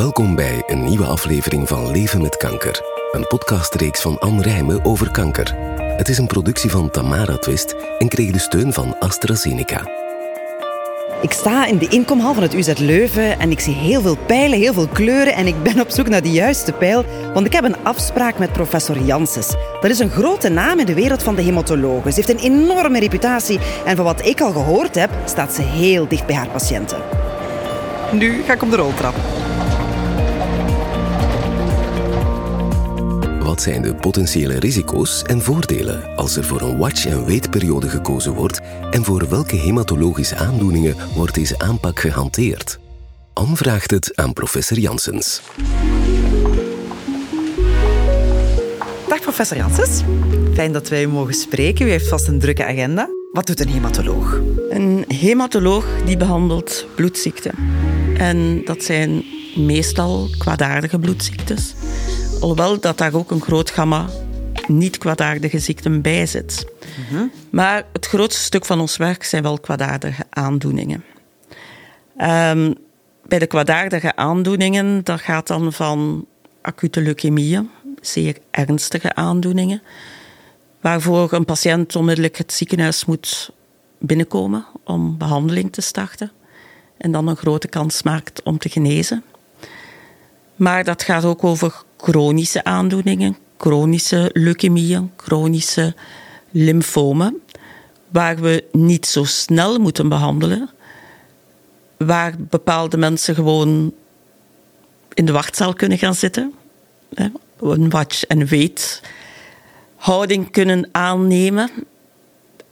Welkom bij een nieuwe aflevering van Leven met Kanker, een podcastreeks van Anne Rijmen over kanker. Het is een productie van Tamara Twist en kreeg de steun van AstraZeneca. Ik sta in de inkomhal van het UZ Leuven en ik zie heel veel pijlen, heel veel kleuren en ik ben op zoek naar de juiste pijl, want ik heb een afspraak met professor Janssens. Dat is een grote naam in de wereld van de hematologen. Ze heeft een enorme reputatie en van wat ik al gehoord heb, staat ze heel dicht bij haar patiënten. Nu ga ik op de roltrap. Wat zijn de potentiële risico's en voordelen als er voor een watch-and-wait-periode gekozen wordt en voor welke hematologische aandoeningen wordt deze aanpak gehanteerd? Anne vraagt het aan professor Janssens. Dag professor Janssens. Fijn dat wij u mogen spreken. U heeft vast een drukke agenda. Wat doet een hematoloog? Een hematoloog die behandelt bloedziekten. En dat zijn meestal kwaadaardige bloedziektes. Alhoewel dat daar ook een groot gamma niet kwaadaardige ziekten bij zit. Maar het grootste stuk van ons werk zijn wel kwaadaardige aandoeningen. Ehm, bij de kwaadaardige aandoeningen, dat gaat dan van acute leukemieën, zeer ernstige aandoeningen, waarvoor een patiënt onmiddellijk het ziekenhuis moet binnenkomen om behandeling te starten en dan een grote kans maakt om te genezen. Maar dat gaat ook over chronische aandoeningen, chronische leukemieën, chronische lymfomen, waar we niet zo snel moeten behandelen, waar bepaalde mensen gewoon in de wachtzaal kunnen gaan zitten, een watch en wait houding kunnen aannemen,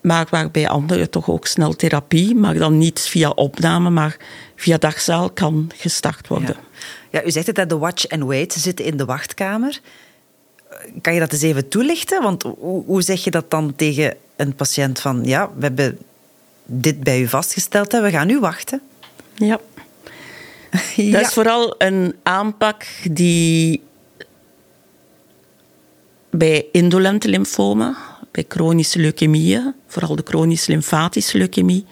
maar waarbij anderen toch ook snel therapie, maar dan niet via opname, maar via dagzaal kan gestart worden. U zegt het, de watch and wait. Zitten in de wachtkamer. Kan je dat eens even toelichten? Want hoe, hoe zeg je dat dan tegen een patiënt van... Ja, we hebben dit bij u vastgesteld, hè, we gaan nu wachten. Ja. ja. Dat is vooral een aanpak die bij indolente lymfomen, bij chronische leukemieën, vooral de chronische lymfatische leukemie,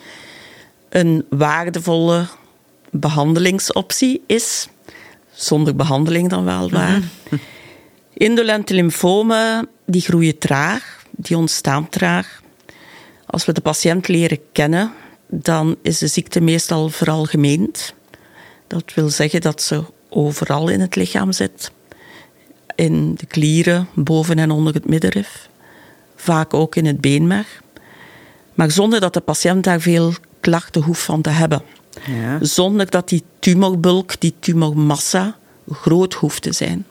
een waardevolle behandelingsoptie is zonder behandeling dan wel waar. Indolente lymfomen die groeien traag, die ontstaan traag. Als we de patiënt leren kennen, dan is de ziekte meestal veralgemeend. Dat wil zeggen dat ze overal in het lichaam zit. In de klieren, boven en onder het middenrif. Vaak ook in het beenmerg. Maar zonder dat de patiënt daar veel klachten hoeft van te hebben. Zonder dat die tumorbulk, die tumormassa, groot hoeft te zijn.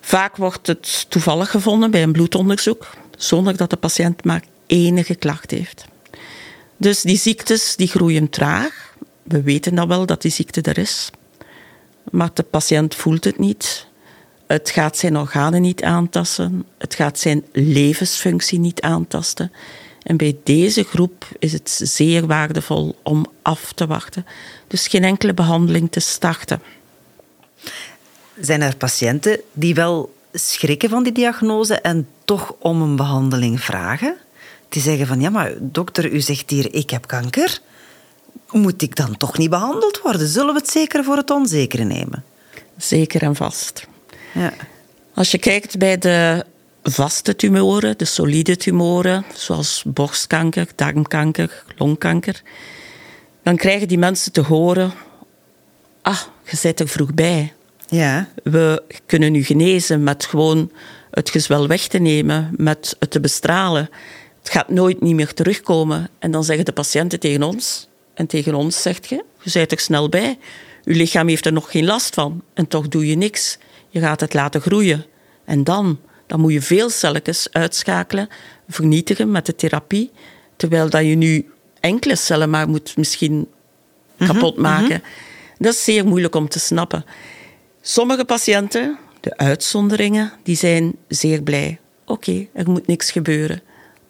Vaak wordt het toevallig gevonden bij een bloedonderzoek, zonder dat de patiënt maar enige klacht heeft. Dus die ziektes die groeien traag. We weten dan wel dat die ziekte er is, maar de patiënt voelt het niet. Het gaat zijn organen niet aantasten, het gaat zijn levensfunctie niet aantasten. En bij deze groep is het zeer waardevol om af te wachten. Dus geen enkele behandeling te starten. Zijn er patiënten die wel schrikken van die diagnose en toch om een behandeling vragen? Die zeggen van ja, maar dokter, u zegt hier ik heb kanker. Moet ik dan toch niet behandeld worden? Zullen we het zeker voor het onzekere nemen? Zeker en vast. Ja. Als je kijkt bij de vaste tumoren, de solide tumoren, zoals borstkanker, darmkanker, longkanker, dan krijgen die mensen te horen: Ah, je zit er vroeg bij. Ja. We kunnen u genezen met gewoon het gezwel weg te nemen, met het te bestralen. Het gaat nooit niet meer terugkomen. En dan zeggen de patiënten tegen ons, en tegen ons zegt je, je bent er snel bij. Uw lichaam heeft er nog geen last van. En toch doe je niks. Je gaat het laten groeien. En dan, dan moet je veel celletjes uitschakelen, vernietigen met de therapie. Terwijl dat je nu enkele cellen maar moet misschien mhm, kapot maken. Mhm. Dat is zeer moeilijk om te snappen. Sommige patiënten, de uitzonderingen, die zijn zeer blij. Oké, er moet niks gebeuren.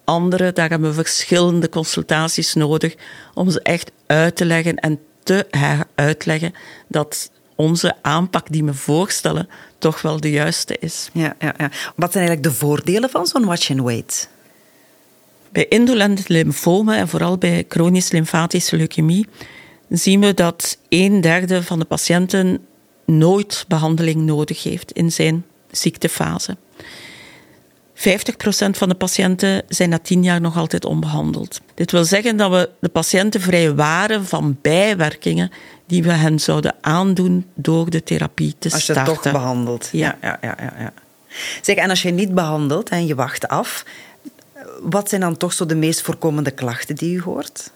Anderen, daar hebben we verschillende consultaties nodig om ze echt uit te leggen en te heruitleggen dat onze aanpak die we voorstellen toch wel de juiste is. Ja, ja, ja. Wat zijn eigenlijk de voordelen van zo'n watch and wait? Bij indolente lymfomen en vooral bij chronisch lymfatische leukemie zien we dat een derde van de patiënten nooit behandeling nodig heeft in zijn ziektefase. 50% van de patiënten zijn na 10 jaar nog altijd onbehandeld. Dit wil zeggen dat we de patiënten vrij waren van bijwerkingen die we hen zouden aandoen door de therapie te starten. Als je toch behandelt. Ja. Ja, ja, ja, ja. Zeg, en als je niet behandelt en je wacht af, wat zijn dan toch zo de meest voorkomende klachten die u hoort?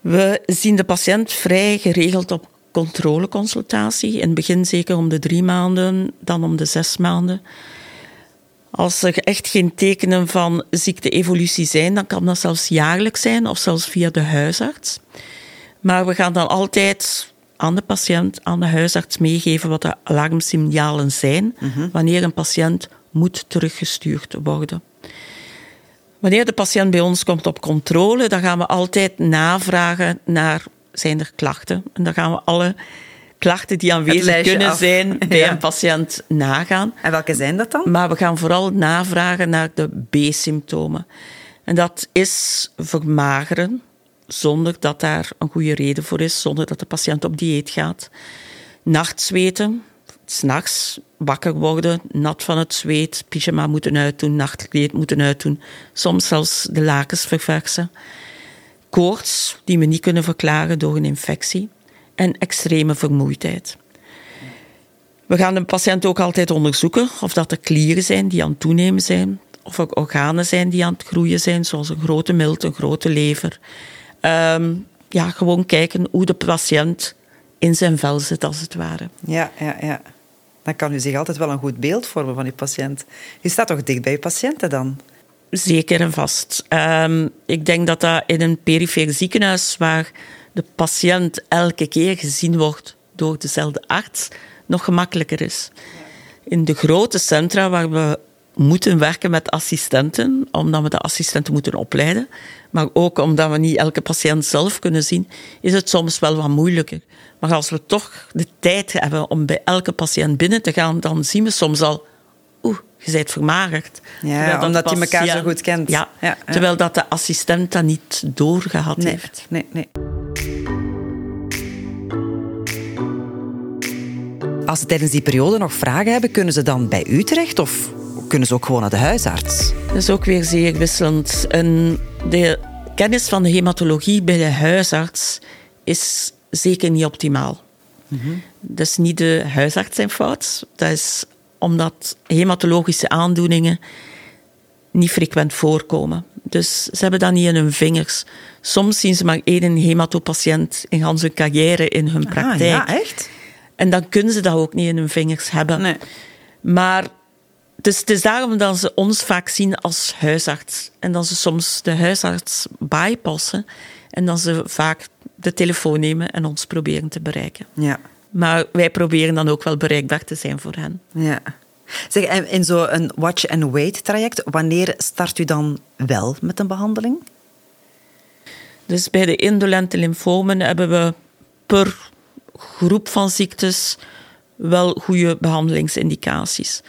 We zien de patiënt vrij geregeld op controleconsultatie. In het begin zeker om de drie maanden, dan om de zes maanden. Als er echt geen tekenen van ziekteevolutie zijn, dan kan dat zelfs jaarlijks zijn of zelfs via de huisarts. Maar we gaan dan altijd aan de patiënt, aan de huisarts meegeven wat de alarmsignalen zijn mhm. wanneer een patiënt moet teruggestuurd worden. Wanneer de patiënt bij ons komt op controle, dan gaan we altijd navragen naar zijn er klachten. En dan gaan we alle klachten die aanwezig kunnen zijn bij een patiënt nagaan. En welke zijn dat dan? Maar we gaan vooral navragen naar de B-symptomen. En dat is vermageren, zonder dat daar een goede reden voor is, zonder dat de patiënt op dieet gaat. Nachtzweten, s'nachts wakker worden, nat van het zweet, pyjama moeten uitdoen, nachtkleed moeten uitdoen, soms zelfs de lakens verversen. Koorts, die we niet kunnen verklaren door een infectie. En extreme vermoeidheid. We gaan de patiënt ook altijd onderzoeken of dat er klieren zijn die aan het toenemen zijn, of er organen zijn die aan het groeien zijn, zoals een grote milt, een grote lever. Ehm, ja, gewoon kijken hoe de patiënt in zijn vel zit, als het ware. Ja, ja, ja. Dan kan u zich altijd wel een goed beeld vormen van uw patiënt. U staat toch dicht bij uw patiënten dan? Zeker en vast. Ehm, ik denk dat dat in een perifere ziekenhuis, waar de patiënt elke keer gezien wordt door dezelfde arts, nog gemakkelijker is. In de grote centra waar we moeten werken met assistenten, omdat we de assistenten moeten opleiden, maar ook omdat we niet elke patiënt zelf kunnen zien, is het soms wel wat moeilijker. Maar als we toch de tijd hebben om bij elke patiënt binnen te gaan, dan zien we soms al, oeh, je bent vermagerd. Ja, omdat je elkaar zo goed kent. Ja, terwijl dat de assistent dat niet doorgehad heeft. Nee, nee. Als ze tijdens die periode nog vragen hebben, kunnen ze dan bij u terecht of kunnen ze ook gewoon naar de huisarts? Dat is ook weer zeer wisselend. En de kennis van de hematologie bij de huisarts is zeker niet optimaal. Mm Dat is niet de huisarts zijn fout. Dat is omdat hematologische aandoeningen niet frequent voorkomen. Dus ze hebben dat niet in hun vingers. Soms zien ze maar één hematopatiënt in hun carrière in hun praktijk. Ah, ja, echt? En dan kunnen ze dat ook niet in hun vingers hebben. Nee. Maar dus het is daarom dat ze ons vaak zien als huisarts. En dat ze soms de huisarts bypassen. En dan ze vaak de telefoon nemen en ons proberen te bereiken. Ja. Maar wij proberen dan ook wel bereikbaar te zijn voor hen. Ja. Zeg, in zo'n watch-and-wait traject, wanneer start u dan wel met een behandeling? Dus bij de indolente lymfomen hebben we per groep van ziektes wel goede behandelingsindicaties.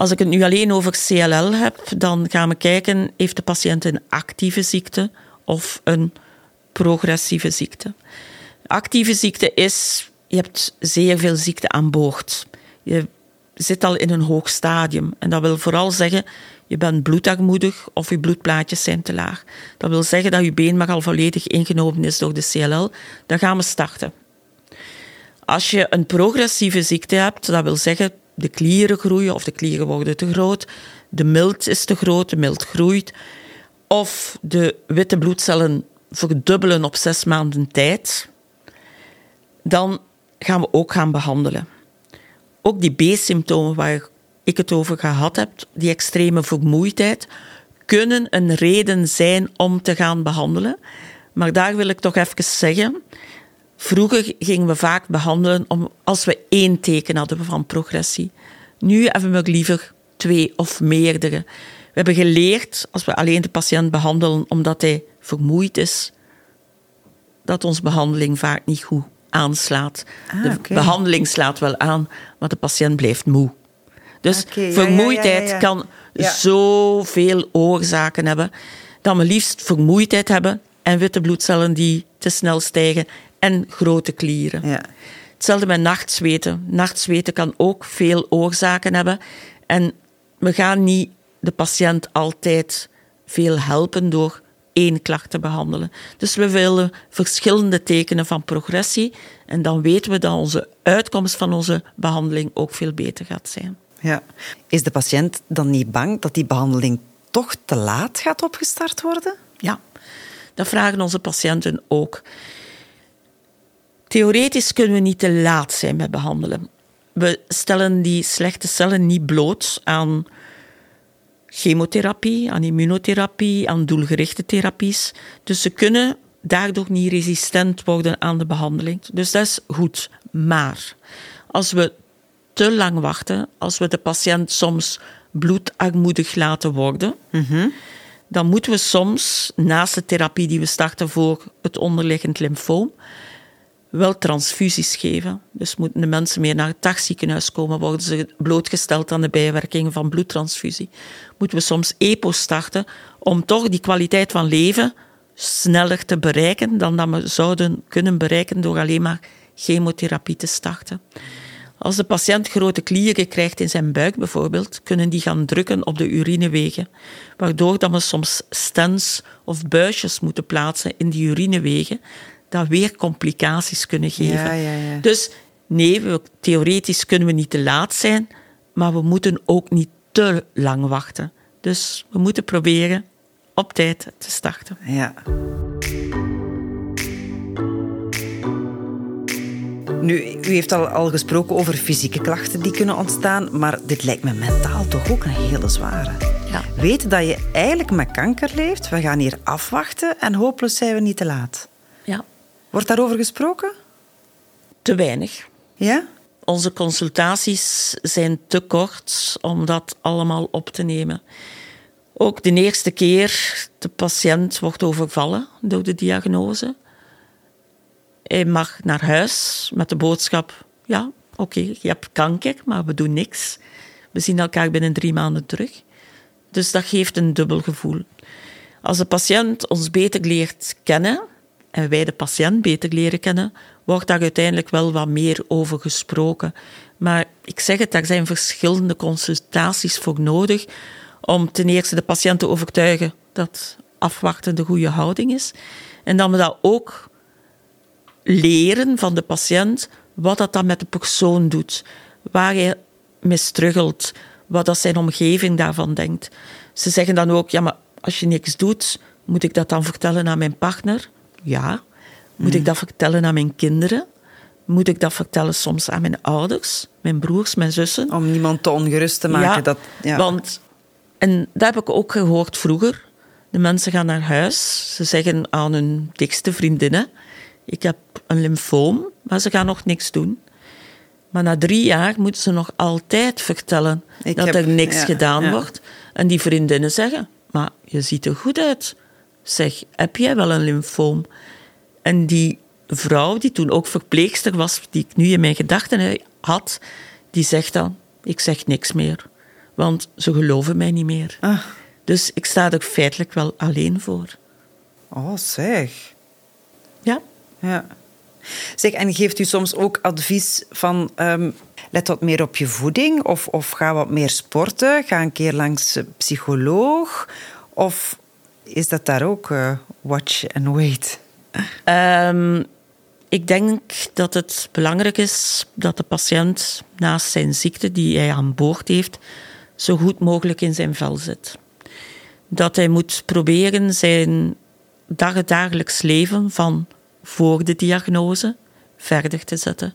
Als ik het nu alleen over CLL heb, dan gaan we kijken, heeft de patiënt een actieve ziekte of een progressieve ziekte? Actieve ziekte is, je hebt zeer veel ziekte aan boord. Je zit al in een hoog stadium. En dat wil vooral zeggen, je bent bloedarmoedig of je bloedplaatjes zijn te laag. Dat wil zeggen dat je beenmerg al volledig ingenomen is door de CLL. Dan gaan we starten. Als je een progressieve ziekte hebt, dat wil zeggen de klieren groeien of de klieren worden te groot, de milt is te groot, de milt groeit, of de witte bloedcellen verdubbelen op zes maanden tijd, dan gaan we ook gaan behandelen. Ook die B-symptomen waar ik het over gehad heb, die extreme vermoeidheid, kunnen een reden zijn om te gaan behandelen. Maar daar wil ik toch even zeggen, Vroeger gingen we vaak behandelen om, als we één teken hadden van progressie. Nu hebben we liever twee of meerdere. We hebben geleerd, als we alleen de patiënt behandelen omdat hij vermoeid is, dat onze behandeling vaak niet goed aanslaat. Ah, de behandeling slaat wel aan, maar de patiënt blijft moe. Dus vermoeidheid ja, ja, kan zoveel oorzaken hebben dat we liefst vermoeidheid hebben en witte bloedcellen die te snel stijgen en grote klieren. Ja. Hetzelfde met nachtzweten. Nachtzweten kan ook veel oorzaken hebben. En we gaan niet de patiënt altijd veel helpen door één klacht te behandelen. Dus we willen verschillende tekenen van progressie. En dan weten we dat onze uitkomst van onze behandeling ook veel beter gaat zijn. Ja. Is de patiënt dan niet bang dat die behandeling toch te laat gaat opgestart worden? Ja, dat vragen onze patiënten ook. Theoretisch kunnen we niet te laat zijn met behandelen. We stellen die slechte cellen niet bloot aan chemotherapie, aan immunotherapie, aan doelgerichte therapies. Dus ze kunnen daardoor niet resistent worden aan de behandeling. Dus dat is goed. Maar als we te lang wachten, als we de patiënt soms bloedarmoedig laten worden, dan moeten we soms, naast de therapie die we starten voor het onderliggend lymfoom, wel transfusies geven. Dus moeten de mensen meer naar het dagziekenhuis komen, worden ze blootgesteld aan de bijwerkingen van bloedtransfusie. Moeten we soms EPO starten om toch die kwaliteit van leven sneller te bereiken dan dat we zouden kunnen bereiken door alleen maar chemotherapie te starten. Als de patiënt grote klieren krijgt in zijn buik bijvoorbeeld, kunnen die gaan drukken op de urinewegen, waardoor dat we soms stents of buisjes moeten plaatsen in die urinewegen, dat weer complicaties kunnen geven. Ja, ja, ja. Dus nee, we, theoretisch kunnen we niet te laat zijn, maar we moeten ook niet te lang wachten. Dus we moeten proberen op tijd te starten. Ja. Nu, u heeft al, al gesproken over fysieke klachten die kunnen ontstaan, maar dit lijkt me mentaal toch ook een hele zware. Ja. Weten dat je eigenlijk met kanker leeft, we gaan hier afwachten en hopelijk zijn we niet te laat. Wordt daarover gesproken? te weinig. Ja? Onze consultaties zijn te kort om dat allemaal op te nemen. Ook de eerste keer de patiënt wordt overvallen door de diagnose. Hij mag naar huis met de boodschap: ja, oké, je hebt kanker, maar we doen niks. We zien elkaar binnen drie maanden terug. Dus dat geeft een dubbel gevoel. Als de patiënt ons beter leert kennen en wij de patiënt beter leren kennen, wordt daar uiteindelijk wel wat meer over gesproken. Maar ik zeg het, daar zijn verschillende consultaties voor nodig om ten eerste de patiënt te overtuigen dat afwachten de goede houding is. En dat we dat ook leren van de patiënt wat dat dan met de persoon doet, waar hij mee struggelt, wat dat zijn omgeving daarvan denkt. Ze zeggen dan ook, ja, maar als je niks doet, moet ik dat dan vertellen aan mijn partner? Ja. Moet ik dat vertellen aan mijn kinderen? Moet ik dat vertellen soms aan mijn ouders, mijn broers, mijn zussen? Om niemand te ongerust te maken. Ja, dat, ja. want... En dat heb ik ook gehoord vroeger. De mensen gaan naar huis. Ze zeggen aan hun dikste vriendinnen... Ik heb een lymfoom, maar ze gaan nog niks doen. Maar na drie jaar moeten ze nog altijd vertellen Ik dat heb- er niks ja, gedaan wordt. En die vriendinnen zeggen... Maar je ziet er goed uit. Zeg, heb jij wel een lymfoom? En die vrouw, die toen ook verpleegster was, die ik nu in mijn gedachten had, die zegt dan, ik zeg niks meer. Want ze geloven mij niet meer. Ah. Dus ik sta er feitelijk wel alleen voor. Oh, zeg. Ja, Ja. Zeg, en geeft u soms ook advies van ehm, let wat meer op je voeding of, of ga wat meer sporten, ga een keer langs psycholoog of is dat daar ook eh, watch and wait? Ehm, ik denk dat het belangrijk is dat de patiënt naast zijn ziekte die hij aan boord heeft, zo goed mogelijk in zijn vel zit. Dat hij moet proberen zijn dag- dagelijks leven van voor de diagnose verder te zetten.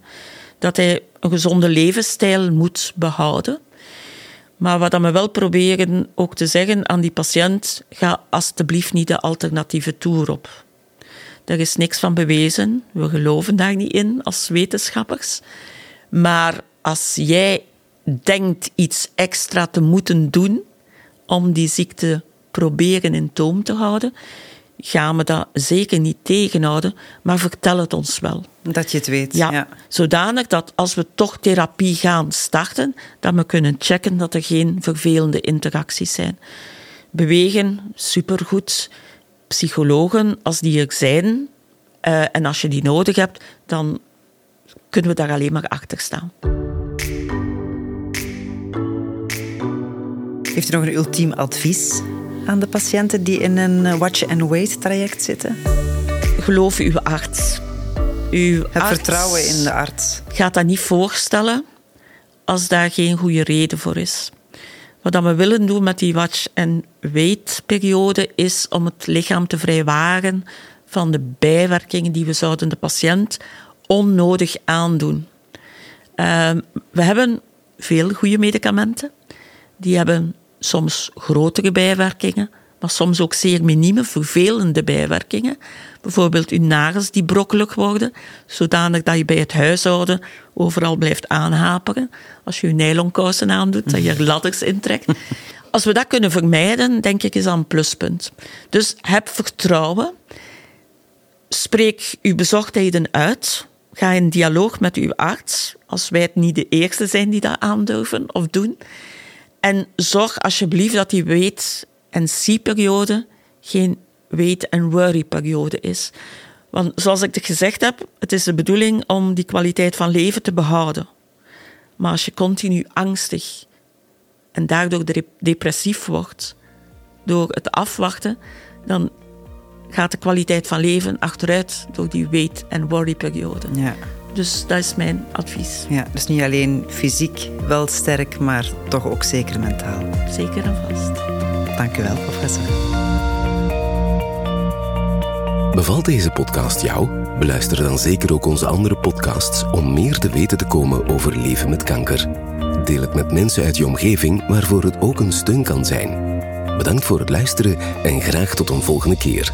Dat hij een gezonde levensstijl moet behouden. Maar wat we wel proberen ook te zeggen aan die patiënt, ga alstublieft niet de alternatieve tour op. Er is niks van bewezen. We geloven daar niet in als wetenschappers. Maar als jij denkt iets extra te moeten doen om die ziekte proberen in toom te houden, gaan we dat zeker niet tegenhouden, maar vertel het ons wel. Dat je het weet. Ja, ja. zodanig dat als we toch therapie gaan starten, dat we kunnen checken dat er geen vervelende interacties zijn. Bewegen, supergoed. Psychologen, als die er zijn, Eh, en als je die nodig hebt, dan kunnen we daar alleen maar achter staan. Heeft u nog een ultiem advies aan de patiënten die in een watch-and-wait traject zitten? Geloof uw arts. Uw Het vertrouwen in de arts. Gaat dat niet voorstellen als daar geen goede reden voor is. Wat we willen doen met die watch-and-wait periode is om het lichaam te vrijwaren van de bijwerkingen die we zouden de patiënt onnodig aandoen. Ehm, we hebben veel goede medicamenten. Die hebben soms grotere bijwerkingen, maar soms ook zeer minieme, vervelende bijwerkingen. Bijvoorbeeld uw nagels die brokkelig worden, zodanig dat je bij het huishouden overal blijft aanhaperen. Als je je nylonkousen aandoet, dat je er ladders intrekt. Als we dat kunnen vermijden, denk ik, is dat een pluspunt. Dus heb vertrouwen. Spreek uw bezorgdheden uit. Ga in dialoog met uw arts, als wij het niet de eerste zijn die dat aandurven of doen. En zorg alsjeblieft dat die weet- en zie-periode geen wait- en worry-periode is. Want zoals ik het gezegd heb, het is de bedoeling om die kwaliteit van leven te behouden. Maar als je continu angstig en daardoor depressief wordt, door het afwachten, dan gaat de kwaliteit van leven achteruit door die wait- en worry-periode. Ja. Dus dat is mijn advies. Ja, dus niet alleen fysiek wel sterk, maar toch ook zeker mentaal. Zeker en vast. Dank u wel, professor. Bevalt deze podcast jou? Beluister dan zeker ook onze andere podcasts om meer te weten te komen over leven met kanker. Deel het met mensen uit je omgeving waarvoor het ook een steun kan zijn. Bedankt voor het luisteren en graag tot een volgende keer.